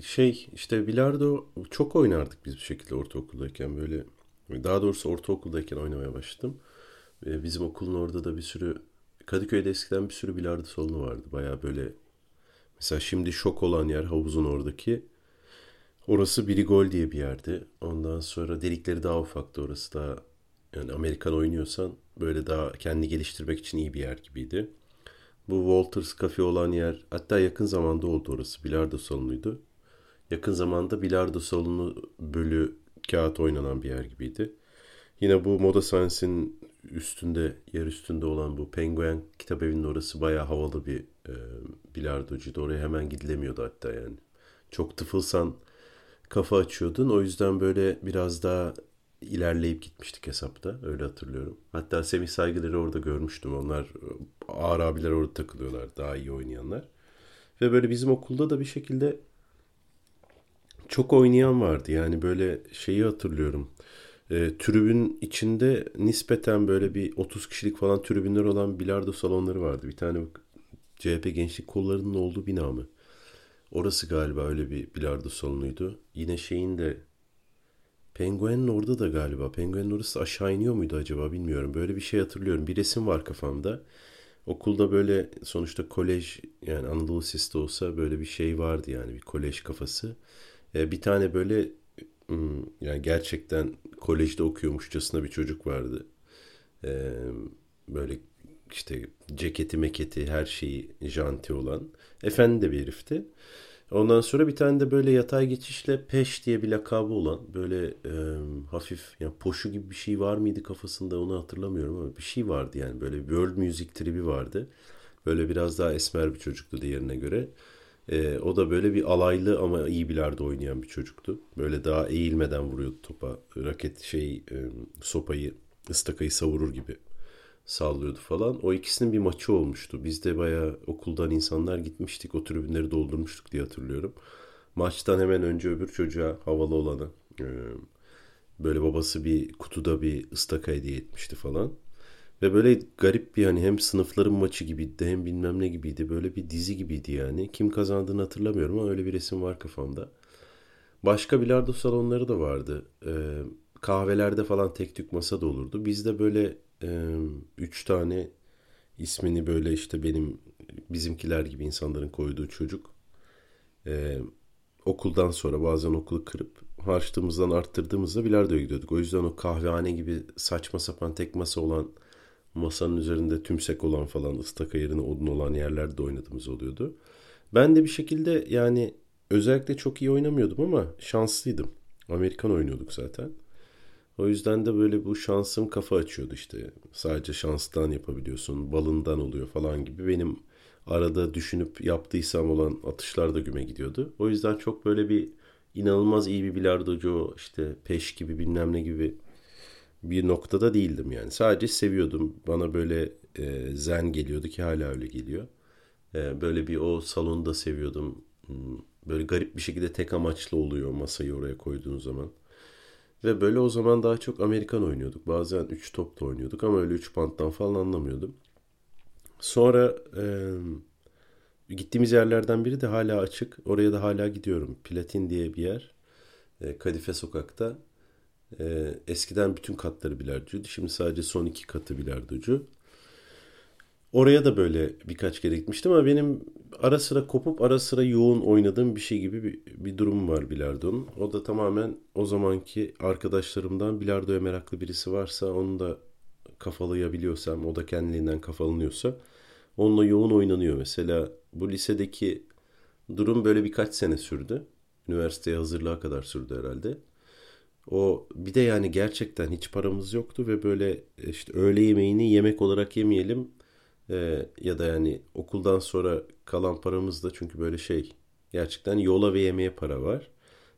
şey işte bilardo çok oynardık biz bu şekilde ortaokuldayken böyle. Daha doğrusu ortaokuldayken oynamaya başladım. Bizim okulun orada da bir sürü Kadıköy'de eskiden bir sürü bilardo salonu vardı. Baya böyle mesela şimdi şok olan yer havuzun oradaki. Orası Birigol diye bir yerdi. Ondan sonra delikleri daha ufaktı. Orası da yani Amerikan oynuyorsan böyle daha kendi geliştirmek için iyi bir yer gibiydi. Bu Walters Cafe olan yer hatta yakın zamanda oldu orası. Bilardo salonuydu. Yakın zamanda bilardo salonu bölü kağıt oynanan bir yer gibiydi. Yine bu Moda Science'in üstünde, yer üstünde olan bu Penguin kitap evinin orası bayağı havalı bir e, bilardocuydu. Oraya hemen gidilemiyordu hatta yani. Çok tıfılsan kafa açıyordun. O yüzden böyle biraz daha ilerleyip gitmiştik hesapta. Öyle hatırlıyorum. Hatta Semih Saygılar'ı orada görmüştüm. Onlar ağır abiler orada takılıyorlar. Daha iyi oynayanlar. Ve böyle bizim okulda da bir şekilde çok oynayan vardı. Yani böyle şeyi hatırlıyorum. E, tribün içinde nispeten böyle bir 30 kişilik falan tribünler olan bilardo salonları vardı. Bir tane CHP Gençlik Kolları'nın olduğu bina mı? Orası galiba öyle bir bilardo salonuydu. Yine şeyin de Penguen'in orada da galiba. Penguen'in orası aşağı iniyor muydu acaba bilmiyorum. Böyle bir şey hatırlıyorum. Bir resim var kafamda. Okulda böyle sonuçta kolej yani Anadolu Lisesi olsa böyle bir şey vardı yani bir kolej kafası. Ee, bir tane böyle hmm, yani gerçekten kolejde okuyormuşçasına bir çocuk vardı. Ee, böyle işte ceketi meketi her şeyi janti olan. Efendi de bir herifti. Ondan sonra bir tane de böyle yatay geçişle Peş diye bir lakabı olan böyle e, hafif yani poşu gibi bir şey var mıydı kafasında onu hatırlamıyorum ama bir şey vardı yani böyle world music tribi vardı. Böyle biraz daha esmer bir çocuktu diğerine göre. E, o da böyle bir alaylı ama iyi bilardo oynayan bir çocuktu. Böyle daha eğilmeden vuruyordu topa. Raket şey e, sopayı ıstakayı savurur gibi sallıyordu falan. O ikisinin bir maçı olmuştu. Biz de bayağı okuldan insanlar gitmiştik. O tribünleri doldurmuştuk diye hatırlıyorum. Maçtan hemen önce öbür çocuğa havalı olanı e, böyle babası bir kutuda bir ıstaka hediye etmişti falan. Ve böyle garip bir hani hem sınıfların maçı gibiydi hem bilmem ne gibiydi. Böyle bir dizi gibiydi yani. Kim kazandığını hatırlamıyorum ama öyle bir resim var kafamda. Başka bilardo salonları da vardı. Ee, kahvelerde falan tek tük masa da olurdu. Bizde böyle e, üç tane ismini böyle işte benim bizimkiler gibi insanların koyduğu çocuk e, okuldan sonra bazen okulu kırıp harçlığımızdan arttırdığımızda bilardoya gidiyorduk. O yüzden o kahvehane gibi saçma sapan tek masa olan masanın üzerinde tümsek olan falan ıstaka yerine odun olan yerlerde oynadığımız oluyordu. Ben de bir şekilde yani özellikle çok iyi oynamıyordum ama şanslıydım. Amerikan oynuyorduk zaten. O yüzden de böyle bu şansım kafa açıyordu işte. Sadece şanstan yapabiliyorsun, balından oluyor falan gibi. Benim arada düşünüp yaptıysam olan atışlar da güme gidiyordu. O yüzden çok böyle bir inanılmaz iyi bir bilardocu işte peş gibi bilmem ne gibi bir noktada değildim yani. Sadece seviyordum. Bana böyle e, zen geliyordu ki hala öyle geliyor. E, böyle bir o salonu da seviyordum. Hmm, böyle garip bir şekilde tek amaçlı oluyor masayı oraya koyduğun zaman. Ve böyle o zaman daha çok Amerikan oynuyorduk. Bazen 3 top da oynuyorduk ama öyle 3 banttan falan anlamıyordum. Sonra e, gittiğimiz yerlerden biri de hala açık. Oraya da hala gidiyorum. Platin diye bir yer. E, Kadife sokakta. E, eskiden bütün katları bilardocuydu. Şimdi sadece son iki katı bilardocu. Oraya da böyle birkaç kere gitmiştim ama benim ara sıra kopup ara sıra yoğun oynadığım bir şey gibi bir, bir durum var bilardonun. O da tamamen o zamanki arkadaşlarımdan bilardoya meraklı birisi varsa onu da kafalayabiliyorsam, o da kendiliğinden kafalanıyorsa onunla yoğun oynanıyor. Mesela bu lisedeki durum böyle birkaç sene sürdü. Üniversiteye hazırlığa kadar sürdü herhalde. O bir de yani gerçekten hiç paramız yoktu ve böyle işte öğle yemeğini yemek olarak yemeyelim ee, ya da yani okuldan sonra kalan paramız da çünkü böyle şey gerçekten yola ve yemeğe para var.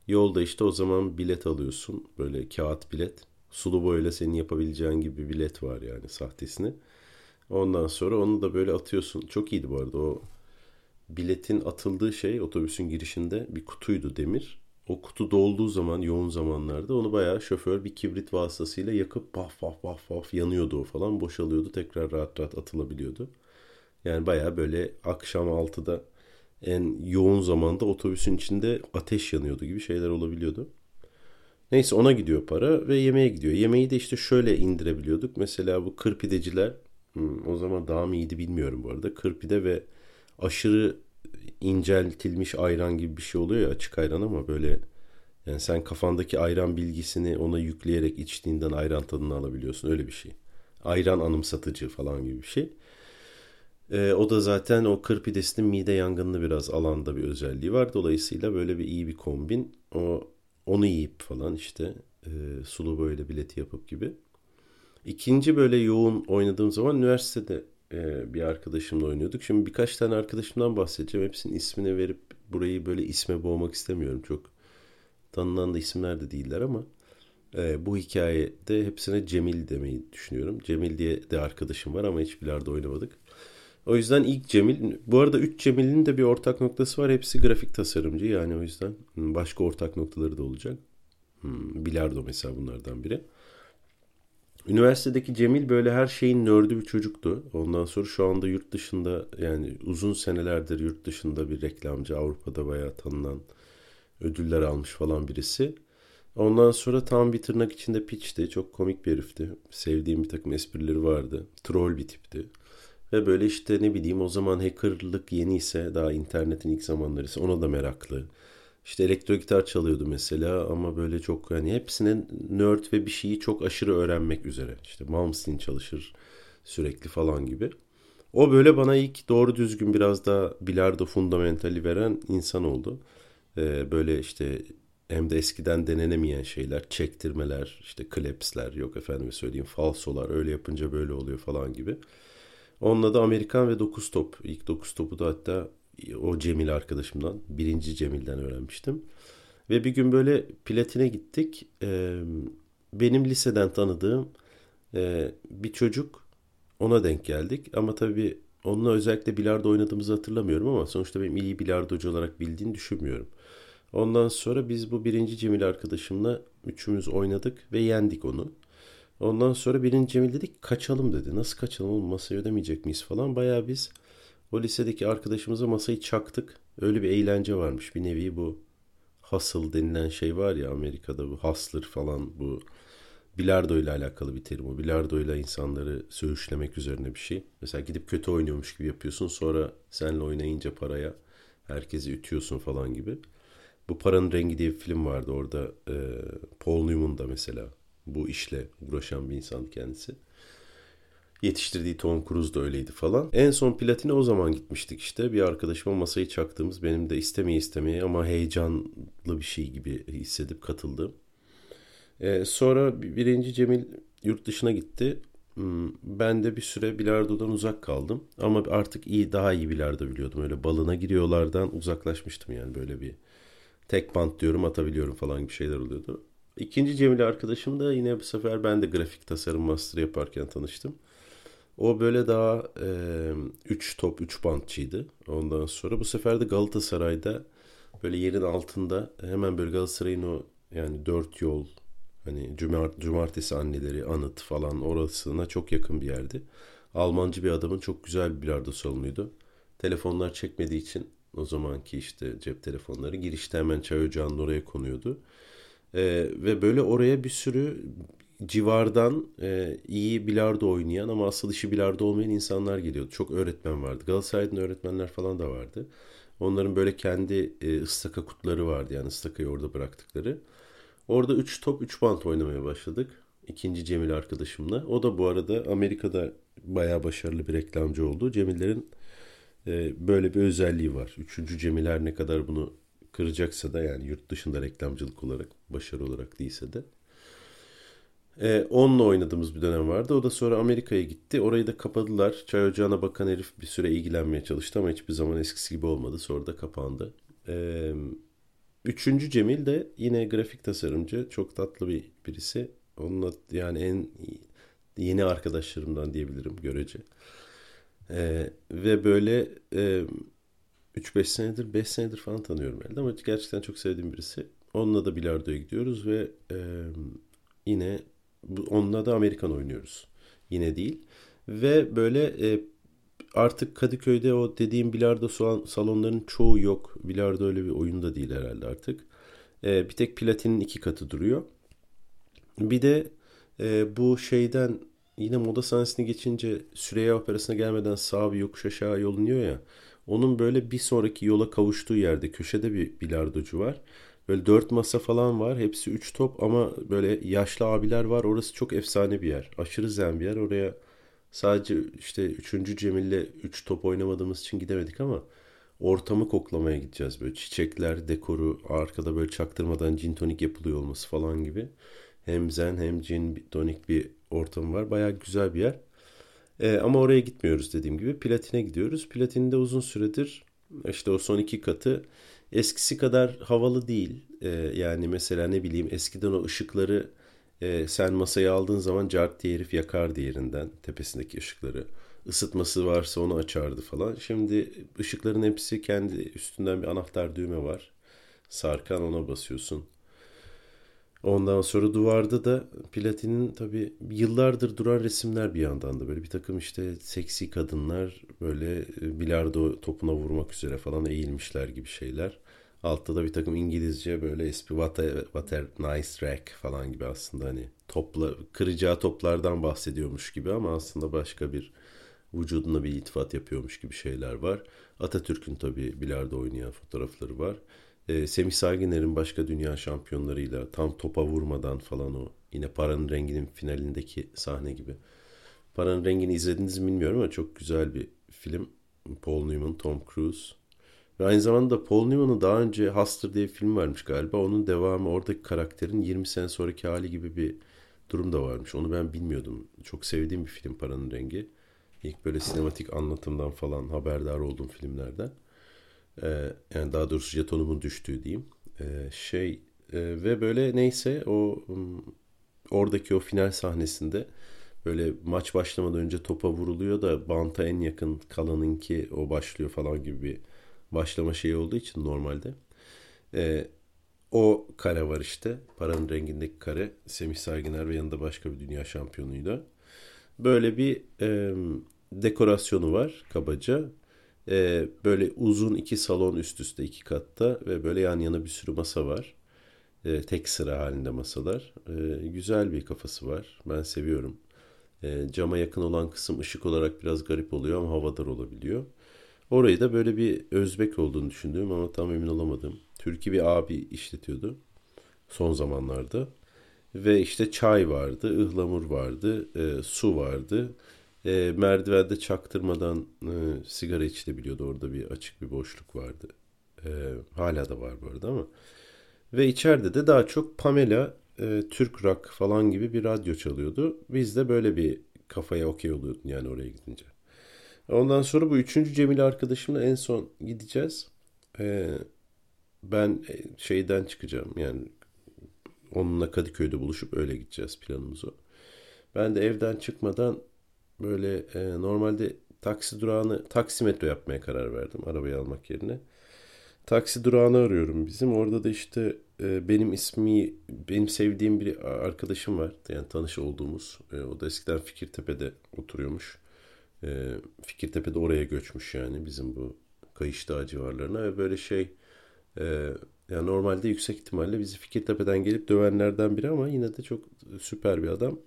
Yolda işte o zaman bilet alıyorsun. Böyle kağıt bilet. Sulu boyla senin yapabileceğin gibi bir bilet var yani sahtesini. Ondan sonra onu da böyle atıyorsun. Çok iyiydi bu arada o biletin atıldığı şey otobüsün girişinde bir kutuydu demir o kutu dolduğu zaman yoğun zamanlarda onu bayağı şoför bir kibrit vasıtasıyla yakıp paf paf paf paf yanıyordu o falan boşalıyordu tekrar rahat rahat atılabiliyordu. Yani bayağı böyle akşam 6'da en yoğun zamanda otobüsün içinde ateş yanıyordu gibi şeyler olabiliyordu. Neyse ona gidiyor para ve yemeğe gidiyor. Yemeği de işte şöyle indirebiliyorduk. Mesela bu kırpideciler hmm, o zaman daha mı iyiydi bilmiyorum bu arada. Kırpide ve aşırı inceltilmiş ayran gibi bir şey oluyor ya açık ayran ama böyle yani sen kafandaki ayran bilgisini ona yükleyerek içtiğinden ayran tadını alabiliyorsun öyle bir şey. Ayran anımsatıcı falan gibi bir şey. Ee, o da zaten o kır pidesinin mide yangınını biraz alanda bir özelliği var. Dolayısıyla böyle bir iyi bir kombin. O onu yiyip falan işte e, sulu böyle bileti yapıp gibi. İkinci böyle yoğun oynadığım zaman üniversitede e, bir arkadaşımla oynuyorduk. Şimdi birkaç tane arkadaşımdan bahsedeceğim. Hepsinin ismini verip burayı böyle isme boğmak istemiyorum. Çok tanınan da isimler de değiller ama e, bu hikayede hepsine Cemil demeyi düşünüyorum. Cemil diye de arkadaşım var ama hiç bilardo oynamadık. O yüzden ilk Cemil, bu arada 3 Cemil'in de bir ortak noktası var. Hepsi grafik tasarımcı yani o yüzden başka ortak noktaları da olacak. Hmm, bilardo mesela bunlardan biri. Üniversitedeki Cemil böyle her şeyin nördü bir çocuktu. Ondan sonra şu anda yurt dışında yani uzun senelerdir yurt dışında bir reklamcı. Avrupa'da bayağı tanınan ödüller almış falan birisi. Ondan sonra tam bir tırnak içinde piçti. Çok komik bir herifti. Sevdiğim bir takım esprileri vardı. Troll bir tipti. Ve böyle işte ne bileyim o zaman hackerlık yeni ise daha internetin ilk zamanları ise ona da meraklı. İşte elektro gitar çalıyordu mesela ama böyle çok hani hepsinin nerd ve bir şeyi çok aşırı öğrenmek üzere. İşte Malmsteen çalışır sürekli falan gibi. O böyle bana ilk doğru düzgün biraz da bilardo fundamentali veren insan oldu. Ee, böyle işte hem de eskiden denenemeyen şeyler, çektirmeler, işte klepsler, yok efendim söyleyeyim falsolar, öyle yapınca böyle oluyor falan gibi. Onunla da Amerikan ve 9 top. İlk 9 topu da hatta o Cemil arkadaşımdan, birinci Cemil'den öğrenmiştim. Ve bir gün böyle platine gittik. Ee, benim liseden tanıdığım e, bir çocuk ona denk geldik. Ama tabii onunla özellikle bilardo oynadığımızı hatırlamıyorum ama sonuçta benim iyi bilardocu olarak bildiğini düşünmüyorum. Ondan sonra biz bu birinci Cemil arkadaşımla üçümüz oynadık ve yendik onu. Ondan sonra birinci Cemil dedik kaçalım dedi. Nasıl kaçalım oğlum masayı ödemeyecek miyiz falan. Baya biz o lisedeki arkadaşımıza masayı çaktık. Öyle bir eğlence varmış. Bir nevi bu hustle denilen şey var ya Amerika'da bu hustler falan bu bilardo ile alakalı bir terim o. Bilardo ile insanları söğüşlemek üzerine bir şey. Mesela gidip kötü oynuyormuş gibi yapıyorsun. Sonra senle oynayınca paraya herkesi ütüyorsun falan gibi. Bu Paranın Rengi diye bir film vardı orada. E, Paul Newman da mesela bu işle uğraşan bir insan kendisi. Yetiştirdiği Tom Cruise da öyleydi falan. En son platine o zaman gitmiştik işte. Bir arkadaşıma masayı çaktığımız benim de istemeye istemeye ama heyecanlı bir şey gibi hissedip katıldım. Ee, sonra birinci Cemil yurt dışına gitti. Hmm, ben de bir süre bilardodan uzak kaldım. Ama artık iyi daha iyi bilardo biliyordum. Öyle balına giriyorlardan uzaklaşmıştım yani böyle bir tek bant diyorum atabiliyorum falan gibi şeyler oluyordu. İkinci Cemil arkadaşım da yine bu sefer ben de grafik tasarım master yaparken tanıştım. O böyle daha 3 e, top 3 bantçıydı. Ondan sonra bu sefer de Galatasaray'da böyle yerin altında hemen böyle Galatasaray'ın o yani dört yol hani cumart, cumartesi anneleri anıt falan orasına çok yakın bir yerdi. Almancı bir adamın çok güzel bir bilardo salonuydu. Telefonlar çekmediği için o zamanki işte cep telefonları girişte hemen çay ocağının oraya konuyordu. E, ve böyle oraya bir sürü civardan e, iyi bilardo oynayan ama asıl işi bilardo olmayan insanlar geliyordu. Çok öğretmen vardı. Galatasaray'dan öğretmenler falan da vardı. Onların böyle kendi e, ıstaka kutları vardı yani ıstakayı orada bıraktıkları. Orada 3 top 3 bant oynamaya başladık. İkinci Cemil arkadaşımla. O da bu arada Amerika'da bayağı başarılı bir reklamcı oldu. Cemillerin e, böyle bir özelliği var. Üçüncü Cemil her ne kadar bunu kıracaksa da yani yurt dışında reklamcılık olarak başarı olarak değilse de. Ee, onunla oynadığımız bir dönem vardı. O da sonra Amerika'ya gitti. Orayı da kapadılar. Çay ocağına bakan herif bir süre ilgilenmeye çalıştı ama hiçbir zaman eskisi gibi olmadı. Sonra da kapandı. Ee, üçüncü Cemil de yine grafik tasarımcı. Çok tatlı bir birisi. Onunla yani en yeni arkadaşlarımdan diyebilirim görece. Ee, ve böyle e, 3-5 senedir 5 senedir falan tanıyorum herhalde ama gerçekten çok sevdiğim birisi. Onunla da bilardoya gidiyoruz ve e, yine onunla da Amerikan oynuyoruz. Yine değil. Ve böyle e, artık Kadıköy'de o dediğim bilardo salonlarının çoğu yok. Bilardo öyle bir oyunda değil herhalde artık. E, bir tek platinin iki katı duruyor. Bir de e, bu şeyden yine moda sahnesine geçince Süreyya Operası'na gelmeden sağ bir yokuş aşağı yolunuyor ya. Onun böyle bir sonraki yola kavuştuğu yerde köşede bir bilardocu var. Böyle dört masa falan var. Hepsi üç top ama böyle yaşlı abiler var. Orası çok efsane bir yer. Aşırı zen bir yer. Oraya sadece işte üçüncü Cemil'le üç top oynamadığımız için gidemedik ama ortamı koklamaya gideceğiz. Böyle çiçekler, dekoru, arkada böyle çaktırmadan gin tonik yapılıyor olması falan gibi. Hem zen hem gin tonik bir ortam var. Baya güzel bir yer. Ee, ama oraya gitmiyoruz dediğim gibi. Platine gidiyoruz. Platinde uzun süredir işte o son iki katı eskisi kadar havalı değil. Ee, yani mesela ne bileyim eskiden o ışıkları e, sen masayı aldığın zaman cart diye herif yakardı yerinden tepesindeki ışıkları. Isıtması varsa onu açardı falan. Şimdi ışıkların hepsi kendi üstünden bir anahtar düğme var. Sarkan ona basıyorsun. Ondan sonra duvarda da platinin tabi yıllardır duran resimler bir yandan da böyle bir takım işte seksi kadınlar böyle e, bilardo topuna vurmak üzere falan eğilmişler gibi şeyler. Altta da bir takım İngilizce böyle espri what a, what a nice rack falan gibi aslında hani topla, kıracağı toplardan bahsediyormuş gibi ama aslında başka bir vücuduna bir iltifat yapıyormuş gibi şeyler var. Atatürk'ün tabi bilardo oynayan fotoğrafları var. Ee, Semih Saginer'in başka dünya şampiyonlarıyla tam topa vurmadan falan o yine Paranın Rengi'nin finalindeki sahne gibi. Paranın Rengi'ni izlediniz mi bilmiyorum ama çok güzel bir film. Paul Newman, Tom Cruise. Ve aynı zamanda Paul Newman'ın daha önce Hustler diye bir film varmış galiba. Onun devamı oradaki karakterin 20 sene sonraki hali gibi bir durum da varmış. Onu ben bilmiyordum. Çok sevdiğim bir film Paranın Rengi. İlk böyle sinematik anlatımdan falan haberdar olduğum filmlerden. Ee, yani daha doğrusu jetonumun düştüğü diyeyim. Ee, şey e, ve böyle neyse o oradaki o final sahnesinde böyle maç başlamadan önce topa vuruluyor da banta en yakın kalanınki o başlıyor falan gibi bir başlama şeyi olduğu için normalde. Ee, o kare var işte. Paranın rengindeki kare. Semih Saygıner ve yanında başka bir dünya şampiyonuyla. Böyle bir e, dekorasyonu var kabaca. E, böyle uzun iki salon üst üste iki katta ve böyle yan yana bir sürü masa var. E, tek sıra halinde masalar. E, güzel bir kafası var. Ben seviyorum. E, cama yakın olan kısım ışık olarak biraz garip oluyor ama havadar olabiliyor. Orayı da böyle bir Özbek olduğunu düşündüğüm ama tam emin olamadım. Türkiye bir abi işletiyordu son zamanlarda. Ve işte çay vardı, ıhlamur vardı, e, su vardı. E, merdivende çaktırmadan e, sigara içilebiliyordu. Orada bir açık bir boşluk vardı. E, hala da var bu arada ama. Ve içeride de daha çok Pamela, e, Türk rock falan gibi bir radyo çalıyordu. Biz de böyle bir kafaya okey oluyordun yani oraya gidince. Ondan sonra bu üçüncü Cemil arkadaşımla en son gideceğiz. Ee, ben e, şeyden çıkacağım yani onunla Kadıköy'de buluşup öyle gideceğiz planımız o. Ben de evden çıkmadan böyle e, normalde taksi durağını taksimetre yapmaya karar verdim arabayı almak yerine. Taksi durağını arıyorum bizim. Orada da işte e, benim ismi benim sevdiğim bir arkadaşım var. Yani tanış olduğumuz. E, o da eskiden Fikirtepe'de oturuyormuş. E, Fikirtepe'de oraya göçmüş yani bizim bu Kayış Dağı civarlarına ve böyle şey e, yani normalde yüksek ihtimalle bizi Fikirtepe'den gelip dövenlerden biri ama yine de çok süper bir adam.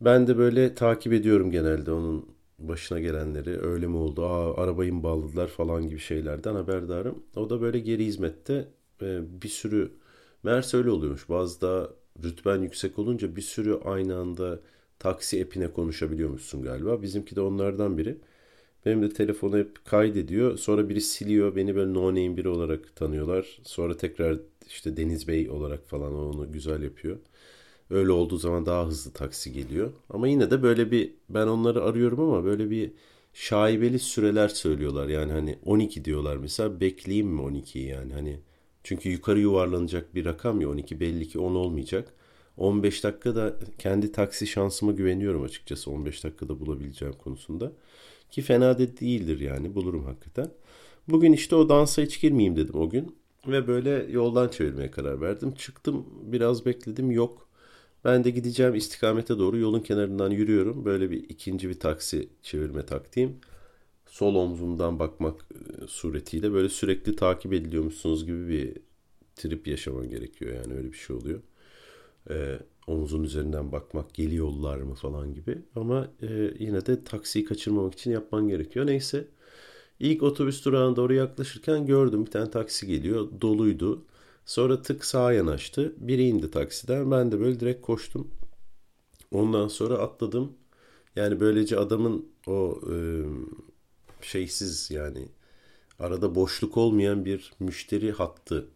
Ben de böyle takip ediyorum genelde onun başına gelenleri. Öyle mi oldu? Aa arabayı mı bağladılar falan gibi şeylerden haberdarım. O da böyle geri hizmette e, bir sürü meğerse öyle oluyormuş. Bazı da rütben yüksek olunca bir sürü aynı anda taksi app'ine konuşabiliyormuşsun galiba. Bizimki de onlardan biri. Benim de telefonu hep kaydediyor. Sonra biri siliyor. Beni böyle no name biri olarak tanıyorlar. Sonra tekrar işte Deniz Bey olarak falan onu güzel yapıyor. Öyle olduğu zaman daha hızlı taksi geliyor. Ama yine de böyle bir ben onları arıyorum ama böyle bir şaibeli süreler söylüyorlar. Yani hani 12 diyorlar mesela bekleyeyim mi 12'yi yani hani çünkü yukarı yuvarlanacak bir rakam ya 12 belli ki 10 olmayacak. 15 dakikada kendi taksi şansıma güveniyorum açıkçası 15 dakikada bulabileceğim konusunda. Ki fena da değildir yani bulurum hakikaten. Bugün işte o dansa hiç girmeyeyim dedim o gün. Ve böyle yoldan çevirmeye karar verdim. Çıktım biraz bekledim yok. Ben de gideceğim istikamete doğru yolun kenarından yürüyorum. Böyle bir ikinci bir taksi çevirme taktiğim. sol omzumdan bakmak e, suretiyle böyle sürekli takip ediliyormuşsunuz gibi bir trip yaşaman gerekiyor yani öyle bir şey oluyor. Ee, omzun üzerinden bakmak geliyorlar mı falan gibi ama e, yine de taksiyi kaçırmamak için yapman gerekiyor. Neyse ilk otobüs durağına doğru yaklaşırken gördüm bir tane taksi geliyor doluydu. Sonra tık sağa yanaştı. Biri indi taksiden. Ben de böyle direkt koştum. Ondan sonra atladım. Yani böylece adamın o e, şeysiz yani arada boşluk olmayan bir müşteri hattı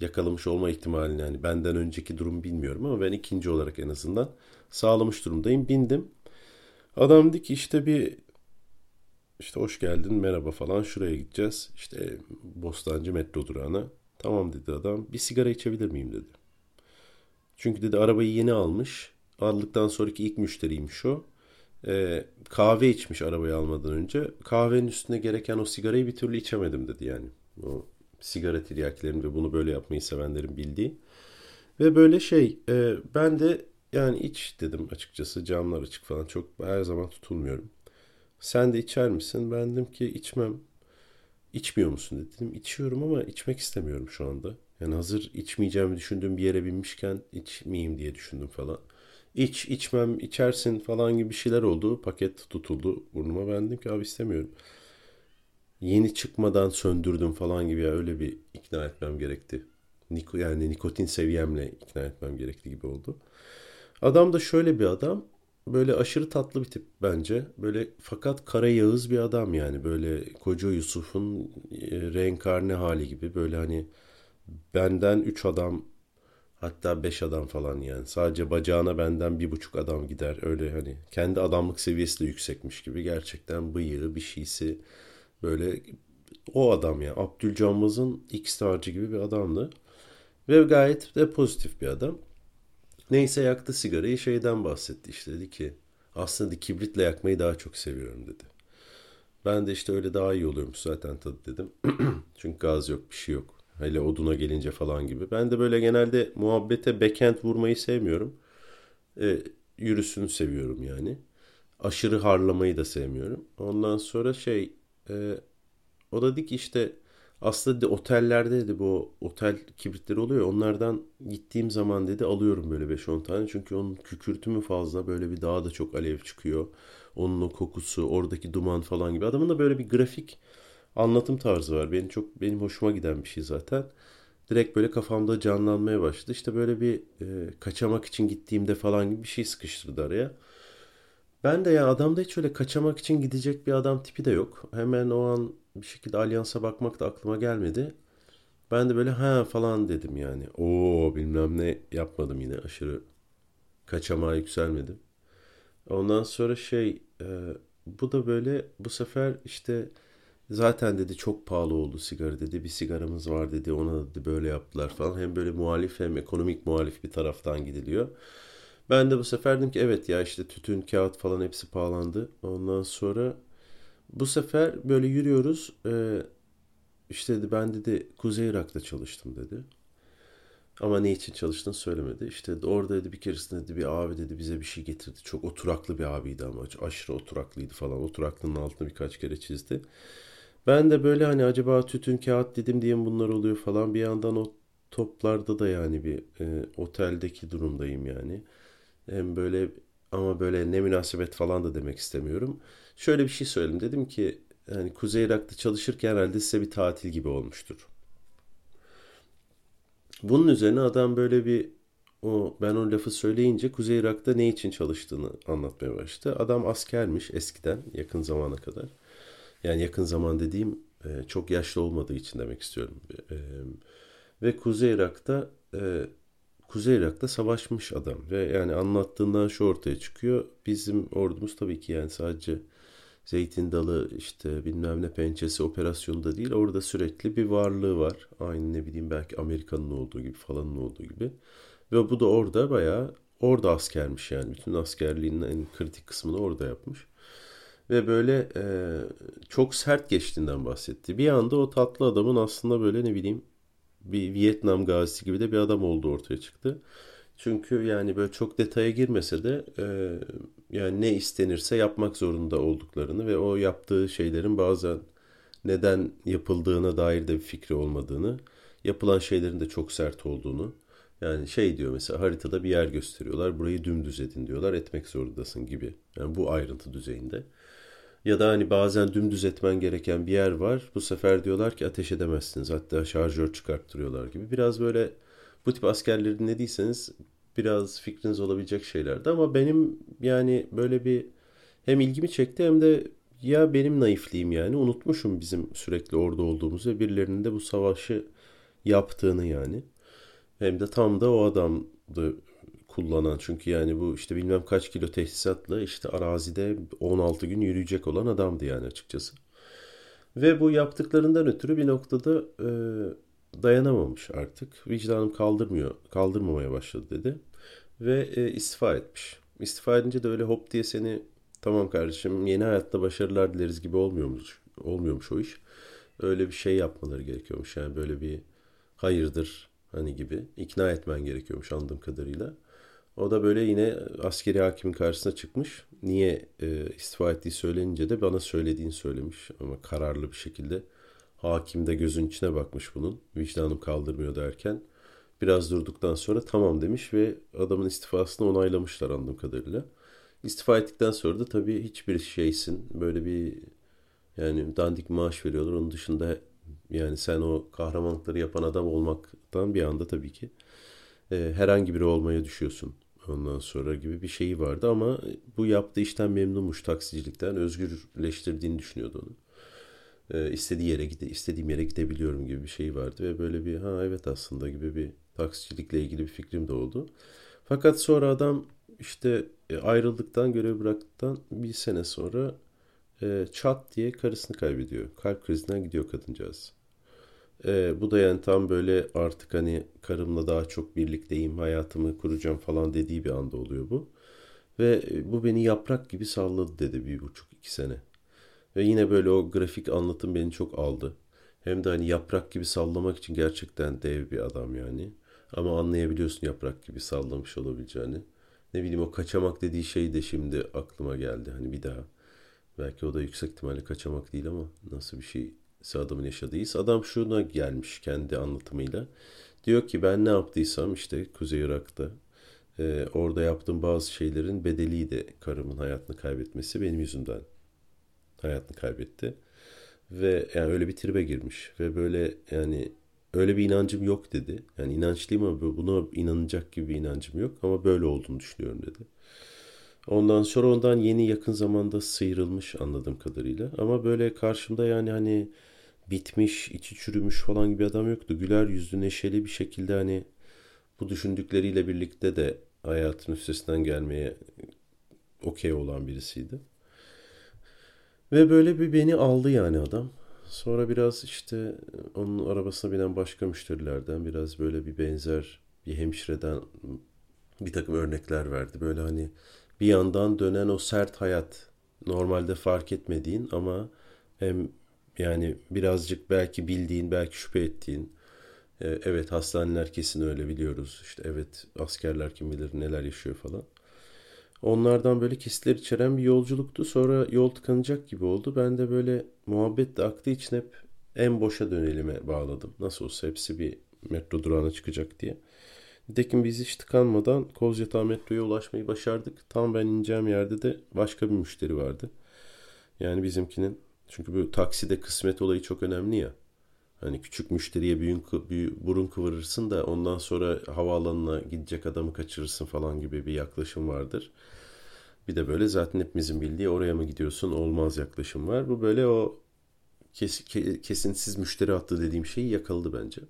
yakalamış olma ihtimalini yani benden önceki durum bilmiyorum ama ben ikinci olarak en azından sağlamış durumdayım. Bindim. Adam dedi ki işte bir işte hoş geldin merhaba falan şuraya gideceğiz. İşte Bostancı metro durağına. Tamam dedi adam. Bir sigara içebilir miyim dedi. Çünkü dedi arabayı yeni almış. Aldıktan sonraki ilk müşteriymiş o. Ee, kahve içmiş arabayı almadan önce. Kahvenin üstüne gereken o sigarayı bir türlü içemedim dedi yani. O sigara tiryakilerin ve bunu böyle yapmayı sevenlerin bildiği. Ve böyle şey e, ben de yani iç dedim açıkçası camlar açık falan çok her zaman tutulmuyorum. Sen de içer misin? Ben dedim ki içmem. İçmiyor musun dedim. İçiyorum ama içmek istemiyorum şu anda. Yani hazır içmeyeceğimi düşündüğüm bir yere binmişken içmeyeyim diye düşündüm falan. İç, içmem, içersin falan gibi şeyler oldu. Paket tutuldu burnuma. Ben dedim ki abi istemiyorum. Yeni çıkmadan söndürdüm falan gibi ya öyle bir ikna etmem gerekti. Niko, yani nikotin seviyemle ikna etmem gerekti gibi oldu. Adam da şöyle bir adam. Böyle aşırı tatlı bir tip bence. Böyle fakat kara yağız bir adam yani. Böyle koca Yusuf'un e, reenkarne hali gibi. Böyle hani benden 3 adam hatta 5 adam falan yani. Sadece bacağına benden bir buçuk adam gider. Öyle hani kendi adamlık seviyesi de yüksekmiş gibi. Gerçekten bıyığı bir şeysi böyle o adam ya. Abdülcammaz'ın X tarcı gibi bir adamdı. Ve gayet de pozitif bir adam. Neyse yaktı sigarayı şeyden bahsetti işte dedi ki aslında kibritle yakmayı daha çok seviyorum dedi. Ben de işte öyle daha iyi oluyormuş zaten tadı dedim. Çünkü gaz yok bir şey yok. Hele oduna gelince falan gibi. Ben de böyle genelde muhabbete backend vurmayı sevmiyorum. E, yürüsünü seviyorum yani. Aşırı harlamayı da sevmiyorum. Ondan sonra şey e, o da dedi ki işte aslında dedi, otellerde dedi bu otel kibritleri oluyor. Onlardan gittiğim zaman dedi alıyorum böyle 5-10 tane. Çünkü onun kükürtü mü fazla böyle bir daha da çok alev çıkıyor. Onun o kokusu, oradaki duman falan gibi. Adamın da böyle bir grafik anlatım tarzı var. Benim çok benim hoşuma giden bir şey zaten. Direkt böyle kafamda canlanmaya başladı. İşte böyle bir e, kaçamak için gittiğimde falan gibi bir şey sıkıştırdı araya. Ben de ya adamda hiç öyle kaçamak için gidecek bir adam tipi de yok. Hemen o an bir şekilde alyansa bakmak da aklıma gelmedi. Ben de böyle ha falan dedim yani. Oo bilmem ne yapmadım yine aşırı kaçamağa yükselmedim. Ondan sonra şey e, bu da böyle bu sefer işte zaten dedi çok pahalı oldu sigara dedi. Bir sigaramız var dedi ona dedi böyle yaptılar falan. Hem böyle muhalif hem ekonomik muhalif bir taraftan gidiliyor. Ben de bu sefer dedim ki evet ya işte tütün, kağıt falan hepsi pahalandı. Ondan sonra bu sefer böyle yürüyoruz. Ee, işte dedi ben dedi Kuzey Irak'ta çalıştım dedi. Ama ne için çalıştığını söylemedi. İşte orada dedi bir keresinde dedi bir abi dedi bize bir şey getirdi. Çok oturaklı bir abiydi ama aşırı oturaklıydı falan. Oturaklının altını birkaç kere çizdi. Ben de böyle hani acaba tütün kağıt dedim diye bunlar oluyor falan. Bir yandan o toplarda da yani bir e, oteldeki durumdayım yani. Hem böyle ama böyle ne münasebet falan da demek istemiyorum. Şöyle bir şey söyledim. Dedim ki yani Kuzey Irak'ta çalışırken herhalde size bir tatil gibi olmuştur. Bunun üzerine adam böyle bir o ben o lafı söyleyince Kuzey Irak'ta ne için çalıştığını anlatmaya başladı. Adam askermiş eskiden yakın zamana kadar. Yani yakın zaman dediğim e, çok yaşlı olmadığı için demek istiyorum. E, ve Kuzey Irak'ta e, Kuzey Irak'ta savaşmış adam ve yani anlattığından şu ortaya çıkıyor. Bizim ordumuz tabii ki yani sadece zeytin dalı işte bilmem ne pençesi operasyonda değil orada sürekli bir varlığı var. Aynı ne bileyim belki Amerika'nın olduğu gibi falanın olduğu gibi. Ve bu da orada bayağı orada askermiş yani. Bütün askerliğinin en kritik kısmını orada yapmış. Ve böyle e, çok sert geçtiğinden bahsetti. Bir anda o tatlı adamın aslında böyle ne bileyim bir Vietnam gazisi gibi de bir adam olduğu ortaya çıktı. Çünkü yani böyle çok detaya girmese de e, yani ne istenirse yapmak zorunda olduklarını ve o yaptığı şeylerin bazen neden yapıldığına dair de bir fikri olmadığını, yapılan şeylerin de çok sert olduğunu. Yani şey diyor mesela haritada bir yer gösteriyorlar. Burayı dümdüz edin diyorlar. Etmek zorundasın gibi. Yani bu ayrıntı düzeyinde. Ya da hani bazen dümdüz etmen gereken bir yer var. Bu sefer diyorlar ki ateş edemezsiniz. Hatta şarjör çıkarttırıyorlar gibi. Biraz böyle bu tip askerleri dinlediyseniz biraz fikriniz olabilecek şeylerdi. Ama benim yani böyle bir hem ilgimi çekti hem de ya benim naifliğim yani unutmuşum bizim sürekli orada olduğumuzu ve birilerinin de bu savaşı yaptığını yani. Hem de tam da o adamdı kullanan çünkü yani bu işte bilmem kaç kilo teçhizatla işte arazide 16 gün yürüyecek olan adamdı yani açıkçası. Ve bu yaptıklarından ötürü bir noktada e, dayanamamış artık. Vicdanım kaldırmıyor, kaldırmamaya başladı dedi. Ve e, istifa etmiş. İstifa edince de öyle hop diye seni tamam kardeşim yeni hayatta başarılar dileriz gibi olmuyormuş, olmuyormuş o iş. Öyle bir şey yapmaları gerekiyormuş. Yani böyle bir hayırdır hani gibi ikna etmen gerekiyormuş anladığım kadarıyla. O da böyle yine askeri hakimin karşısına çıkmış. Niye e, istifa ettiği söylenince de bana söylediğini söylemiş ama kararlı bir şekilde. Hakim de gözün içine bakmış bunun. Vicdanım kaldırmıyor derken. Biraz durduktan sonra tamam demiş ve adamın istifasını onaylamışlar anladığım kadarıyla. İstifa ettikten sonra da tabii hiçbir şeysin. Böyle bir yani dandik maaş veriyorlar. Onun dışında yani sen o kahramanlıkları yapan adam olmaktan bir anda tabii ki e, herhangi biri olmaya düşüyorsun ondan sonra gibi bir şeyi vardı ama bu yaptığı işten memnunmuş taksicilikten özgürleştirdiğini düşünüyordu onu. E, istediği yere gide istediğim yere gidebiliyorum gibi bir şey vardı ve böyle bir ha evet aslında gibi bir taksicilikle ilgili bir fikrim de oldu. Fakat sonra adam işte e, ayrıldıktan görev bıraktıktan bir sene sonra e, çat diye karısını kaybediyor. Kalp krizinden gidiyor kadıncağız. E, bu da yani tam böyle artık hani karımla daha çok birlikteyim, hayatımı kuracağım falan dediği bir anda oluyor bu. Ve e, bu beni yaprak gibi salladı dedi bir buçuk iki sene. Ve yine böyle o grafik anlatım beni çok aldı. Hem de hani yaprak gibi sallamak için gerçekten dev bir adam yani. Ama anlayabiliyorsun yaprak gibi sallamış olabileceğini. Ne bileyim o kaçamak dediği şey de şimdi aklıma geldi. Hani bir daha. Belki o da yüksek ihtimalle kaçamak değil ama nasıl bir şey adamın yaşadığıyız. Adam şuna gelmiş kendi anlatımıyla. Diyor ki ben ne yaptıysam işte Kuzey Irak'ta e, orada yaptığım bazı şeylerin bedeliydi karımın hayatını kaybetmesi benim yüzümden hayatını kaybetti. Ve yani öyle bir tribe girmiş ve böyle yani öyle bir inancım yok dedi. Yani inançlıyım ama buna inanacak gibi bir inancım yok ama böyle olduğunu düşünüyorum dedi. Ondan sonra ondan yeni yakın zamanda sıyrılmış anladığım kadarıyla. Ama böyle karşımda yani hani bitmiş, içi çürümüş falan gibi adam yoktu. Güler yüzlü, neşeli bir şekilde hani bu düşündükleriyle birlikte de hayatın üstesinden gelmeye okey olan birisiydi. Ve böyle bir beni aldı yani adam. Sonra biraz işte onun arabasına binen başka müşterilerden biraz böyle bir benzer bir hemşireden bir takım örnekler verdi. Böyle hani bir yandan dönen o sert hayat normalde fark etmediğin ama hem yani birazcık belki bildiğin, belki şüphe ettiğin. E, evet hastaneler kesin öyle biliyoruz. İşte evet askerler kim bilir neler yaşıyor falan. Onlardan böyle kesitler içeren bir yolculuktu. Sonra yol tıkanacak gibi oldu. Ben de böyle muhabbet de aktığı için hep en boşa dönelime bağladım. Nasıl olsa hepsi bir metro durağına çıkacak diye. Nitekim biz hiç tıkanmadan Kozyatağı metroya ulaşmayı başardık. Tam ben ineceğim yerde de başka bir müşteri vardı. Yani bizimkinin çünkü bu takside kısmet olayı çok önemli ya. Hani küçük müşteriye büyük, büyük burun kıvırırsın da ondan sonra havaalanına gidecek adamı kaçırırsın falan gibi bir yaklaşım vardır. Bir de böyle zaten hepimizin bildiği oraya mı gidiyorsun olmaz yaklaşım var. Bu böyle o kes, kesintisiz müşteri hattı dediğim şeyi yakaladı bence.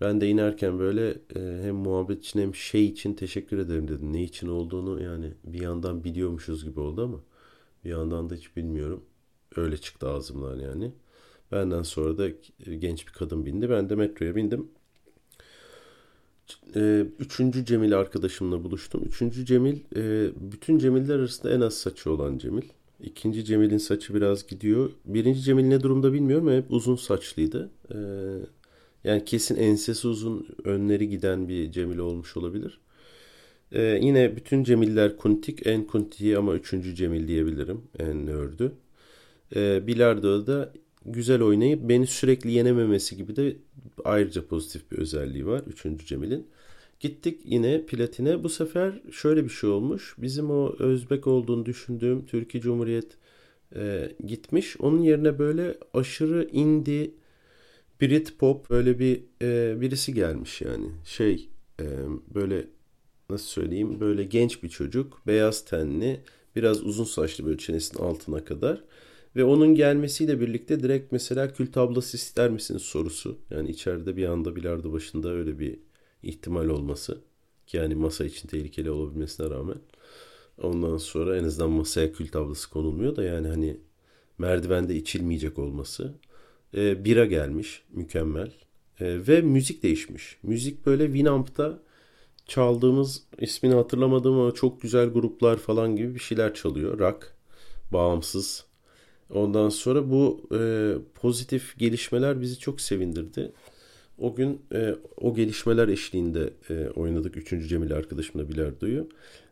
Ben de inerken böyle e, hem muhabbet için hem şey için teşekkür ederim dedim. Ne için olduğunu yani bir yandan biliyormuşuz gibi oldu ama bir yandan da hiç bilmiyorum. Öyle çıktı ağzımdan yani. Benden sonra da genç bir kadın bindi. Ben de metroya bindim. E, üçüncü Cemil arkadaşımla buluştum. Üçüncü Cemil, e, bütün Cemiller arasında en az saçı olan Cemil. İkinci Cemil'in saçı biraz gidiyor. Birinci Cemil ne durumda bilmiyorum ama hep uzun saçlıydı. E, yani kesin ensesi uzun, önleri giden bir Cemil olmuş olabilir. Yine bütün Cemiller kuntik, en kuntiği ama üçüncü Cemil diyebilirim. En nördü. Ee, bilardo'da da güzel oynayıp beni sürekli yenememesi gibi de ayrıca pozitif bir özelliği var. Üçüncü Cemil'in. Gittik yine platine. Bu sefer şöyle bir şey olmuş. Bizim o Özbek olduğunu düşündüğüm Türkiye Cumhuriyet e, gitmiş. Onun yerine böyle aşırı indie Brit pop böyle bir e, birisi gelmiş yani. Şey e, böyle nasıl söyleyeyim böyle genç bir çocuk. Beyaz tenli. Biraz uzun saçlı böyle çenesinin altına kadar. Ve onun gelmesiyle birlikte direkt mesela kült ablası ister misiniz sorusu. Yani içeride bir anda bilardo başında öyle bir ihtimal olması. Yani masa için tehlikeli olabilmesine rağmen. Ondan sonra en azından masaya kül tablası konulmuyor da yani hani merdivende içilmeyecek olması. E, bira gelmiş mükemmel. E, ve müzik değişmiş. Müzik böyle Winamp'ta çaldığımız ismini hatırlamadığım ama çok güzel gruplar falan gibi bir şeyler çalıyor. Rock, bağımsız. Ondan sonra bu e, pozitif gelişmeler bizi çok sevindirdi. O gün e, o gelişmeler eşliğinde e, oynadık 3. Cemil arkadaşımla bilardoyu.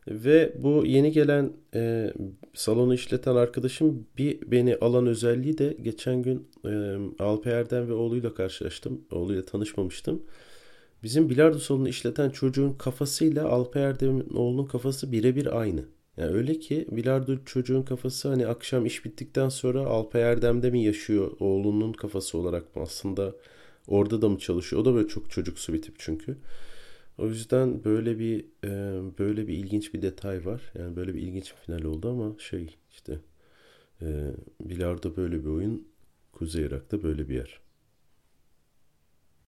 Ve bu yeni gelen e, salonu işleten arkadaşım bir beni alan özelliği de geçen gün e, Alp Erdem ve oğluyla karşılaştım. Oğluyla tanışmamıştım. Bizim bilardo salonu işleten çocuğun kafasıyla Alp Erdem'in oğlunun kafası birebir aynı. Yani öyle ki bilardo çocuğun kafası hani akşam iş bittikten sonra Alpay Erdem'de mi yaşıyor oğlunun kafası olarak mı aslında orada da mı çalışıyor? O da böyle çok çocuksu bir tip çünkü. O yüzden böyle bir e, böyle bir ilginç bir detay var. Yani böyle bir ilginç bir final oldu ama şey işte e, bilardo böyle bir oyun Kuzey Irak'ta böyle bir yer.